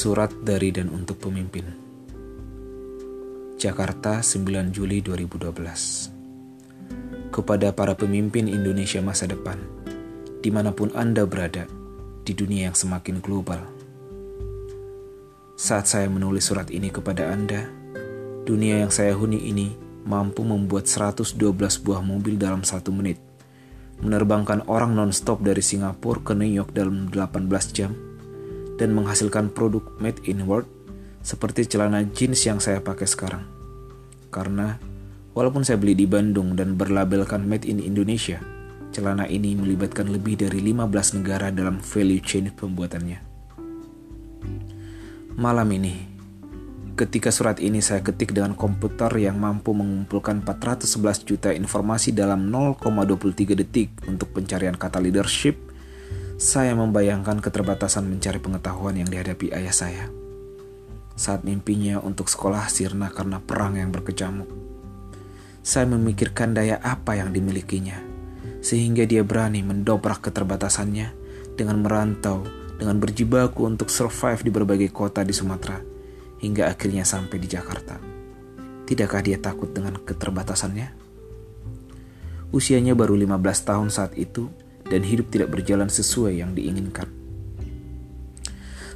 Surat dari dan untuk pemimpin. Jakarta 9 Juli 2012 Kepada para pemimpin Indonesia masa depan Di mana pun Anda berada Di dunia yang semakin global. Saat saya menulis surat ini kepada Anda Dunia yang saya huni ini Mampu membuat 112 buah mobil dalam satu menit Menerbangkan orang non-stop dari Singapura ke New York dalam 18 jam dan menghasilkan produk made in world seperti celana jeans yang saya pakai sekarang. Karena walaupun saya beli di Bandung dan berlabelkan made in Indonesia, celana ini melibatkan lebih dari 15 negara dalam value chain pembuatannya. Malam ini, ketika surat ini saya ketik dengan komputer yang mampu mengumpulkan 411 juta informasi dalam 0,23 detik untuk pencarian kata leadership, saya membayangkan keterbatasan mencari pengetahuan yang dihadapi ayah saya. Saat mimpinya untuk sekolah sirna karena perang yang berkecamuk. Saya memikirkan daya apa yang dimilikinya, sehingga dia berani mendobrak keterbatasannya dengan merantau, dengan berjibaku untuk survive di berbagai kota di Sumatera, hingga akhirnya sampai di Jakarta. Tidakkah dia takut dengan keterbatasannya? Usianya baru 15 tahun saat itu, dan hidup tidak berjalan sesuai yang diinginkan.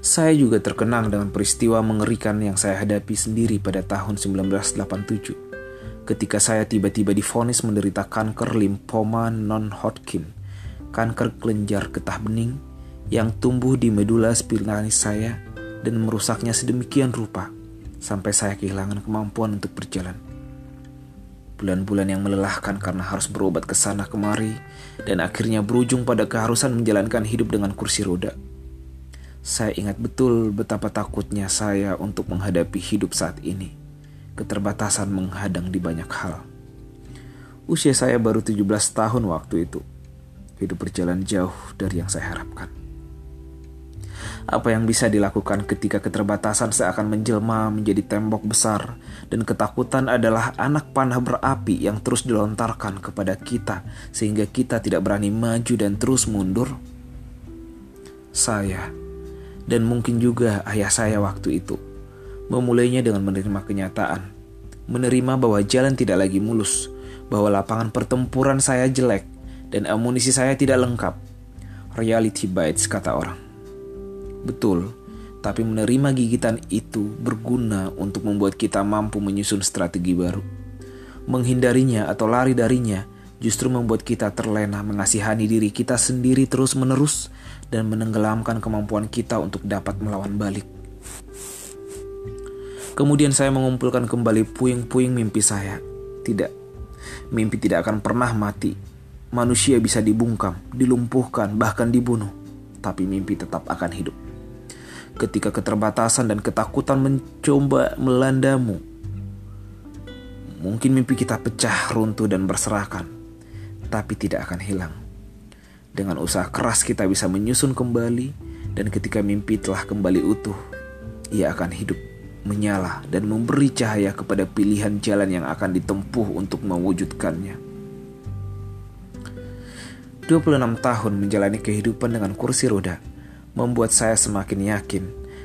Saya juga terkenang dengan peristiwa mengerikan yang saya hadapi sendiri pada tahun 1987 ketika saya tiba-tiba difonis menderita kanker limfoma non-Hodgkin, kanker kelenjar getah bening yang tumbuh di medula spinalis saya dan merusaknya sedemikian rupa sampai saya kehilangan kemampuan untuk berjalan. Bulan-bulan yang melelahkan karena harus berobat ke sana kemari dan akhirnya berujung pada keharusan menjalankan hidup dengan kursi roda. Saya ingat betul betapa takutnya saya untuk menghadapi hidup saat ini. Keterbatasan menghadang di banyak hal. Usia saya baru 17 tahun waktu itu. Hidup berjalan jauh dari yang saya harapkan. Apa yang bisa dilakukan ketika keterbatasan seakan menjelma menjadi tembok besar dan ketakutan adalah anak panah berapi yang terus dilontarkan kepada kita sehingga kita tidak berani maju dan terus mundur? Saya dan mungkin juga ayah saya waktu itu memulainya dengan menerima kenyataan, menerima bahwa jalan tidak lagi mulus, bahwa lapangan pertempuran saya jelek dan amunisi saya tidak lengkap. Reality bites kata orang. Betul, tapi menerima gigitan itu berguna untuk membuat kita mampu menyusun strategi baru. Menghindarinya atau lari darinya justru membuat kita terlena mengasihani diri kita sendiri terus-menerus dan menenggelamkan kemampuan kita untuk dapat melawan balik. Kemudian saya mengumpulkan kembali puing-puing mimpi saya. Tidak, mimpi tidak akan pernah mati. Manusia bisa dibungkam, dilumpuhkan, bahkan dibunuh, tapi mimpi tetap akan hidup ketika keterbatasan dan ketakutan mencoba melandamu. Mungkin mimpi kita pecah, runtuh, dan berserakan, tapi tidak akan hilang. Dengan usaha keras kita bisa menyusun kembali, dan ketika mimpi telah kembali utuh, ia akan hidup, menyala, dan memberi cahaya kepada pilihan jalan yang akan ditempuh untuk mewujudkannya. 26 tahun menjalani kehidupan dengan kursi roda, membuat saya semakin yakin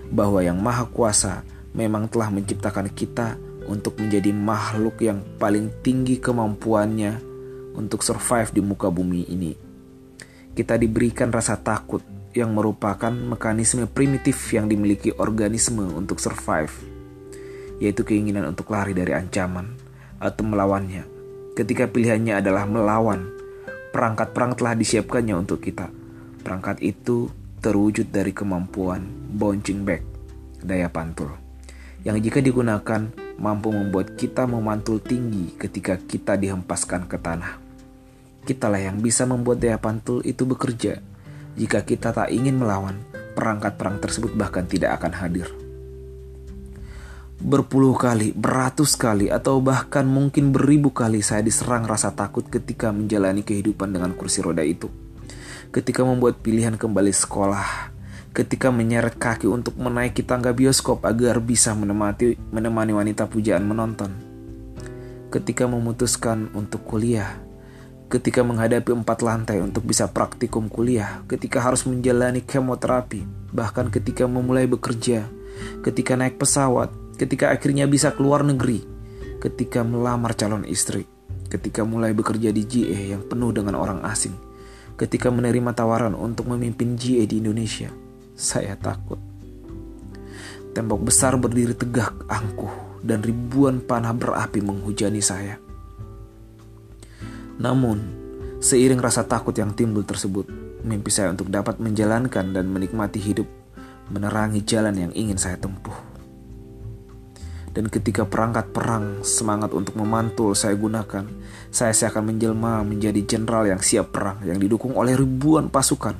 bahwa Yang Maha Kuasa memang telah menciptakan kita untuk menjadi makhluk yang paling tinggi kemampuannya untuk survive di muka bumi ini. Kita diberikan rasa takut yang merupakan mekanisme primitif yang dimiliki organisme untuk survive, yaitu keinginan untuk lari dari ancaman atau melawannya. Ketika pilihannya adalah melawan, perangkat perang telah disiapkannya untuk kita. Perangkat itu terwujud dari kemampuan bouncing back, daya pantul, yang jika digunakan mampu membuat kita memantul tinggi ketika kita dihempaskan ke tanah. Kitalah yang bisa membuat daya pantul itu bekerja. Jika kita tak ingin melawan, perangkat perang tersebut bahkan tidak akan hadir. Berpuluh kali, beratus kali, atau bahkan mungkin beribu kali saya diserang rasa takut ketika menjalani kehidupan dengan kursi roda itu ketika membuat pilihan kembali sekolah, ketika menyeret kaki untuk menaiki tangga bioskop agar bisa menemani, menemani wanita pujaan menonton, ketika memutuskan untuk kuliah, ketika menghadapi empat lantai untuk bisa praktikum kuliah, ketika harus menjalani kemoterapi, bahkan ketika memulai bekerja, ketika naik pesawat, ketika akhirnya bisa keluar negeri, ketika melamar calon istri, ketika mulai bekerja di GE yang penuh dengan orang asing, ketika menerima tawaran untuk memimpin GE di Indonesia. Saya takut. Tembok besar berdiri tegak angkuh dan ribuan panah berapi menghujani saya. Namun, seiring rasa takut yang timbul tersebut, mimpi saya untuk dapat menjalankan dan menikmati hidup menerangi jalan yang ingin saya tempuh. Dan ketika perangkat perang semangat untuk memantul saya gunakan, saya seakan menjelma menjadi jenderal yang siap perang yang didukung oleh ribuan pasukan.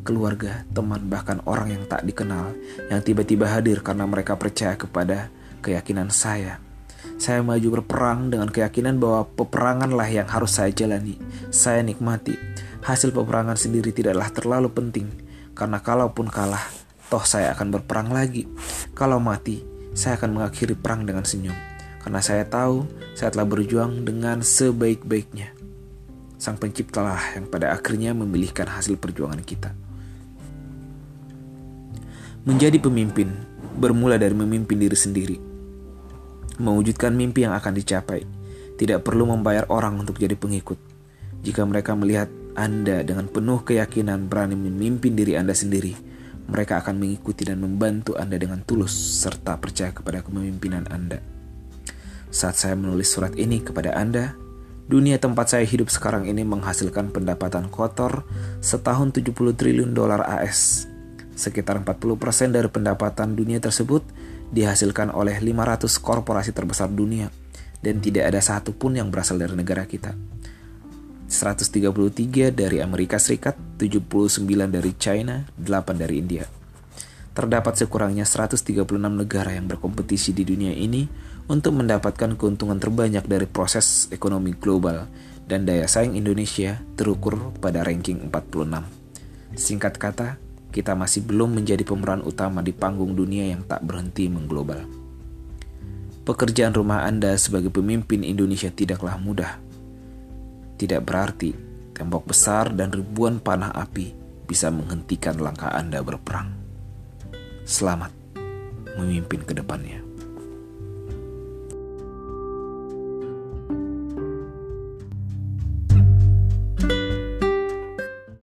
Keluarga, teman, bahkan orang yang tak dikenal yang tiba-tiba hadir karena mereka percaya kepada keyakinan saya saya maju berperang dengan keyakinan bahwa peperanganlah yang harus saya jalani, saya nikmati. Hasil peperangan sendiri tidaklah terlalu penting, karena kalaupun kalah, toh saya akan berperang lagi. Kalau mati, saya akan mengakhiri perang dengan senyum, karena saya tahu saya telah berjuang dengan sebaik-baiknya. Sang penciptalah yang pada akhirnya memilihkan hasil perjuangan kita. Menjadi pemimpin bermula dari memimpin diri sendiri mewujudkan mimpi yang akan dicapai. Tidak perlu membayar orang untuk jadi pengikut. Jika mereka melihat Anda dengan penuh keyakinan berani memimpin diri Anda sendiri, mereka akan mengikuti dan membantu Anda dengan tulus serta percaya kepada kepemimpinan Anda. Saat saya menulis surat ini kepada Anda, dunia tempat saya hidup sekarang ini menghasilkan pendapatan kotor setahun 70 triliun dolar AS. Sekitar 40% dari pendapatan dunia tersebut dihasilkan oleh 500 korporasi terbesar dunia dan tidak ada satupun yang berasal dari negara kita. 133 dari Amerika Serikat, 79 dari China, 8 dari India. Terdapat sekurangnya 136 negara yang berkompetisi di dunia ini untuk mendapatkan keuntungan terbanyak dari proses ekonomi global dan daya saing Indonesia terukur pada ranking 46. Singkat kata, kita masih belum menjadi pemeran utama di panggung dunia yang tak berhenti mengglobal. Pekerjaan rumah Anda sebagai pemimpin Indonesia tidaklah mudah. Tidak berarti tembok besar dan ribuan panah api bisa menghentikan langkah Anda berperang. Selamat memimpin ke depannya.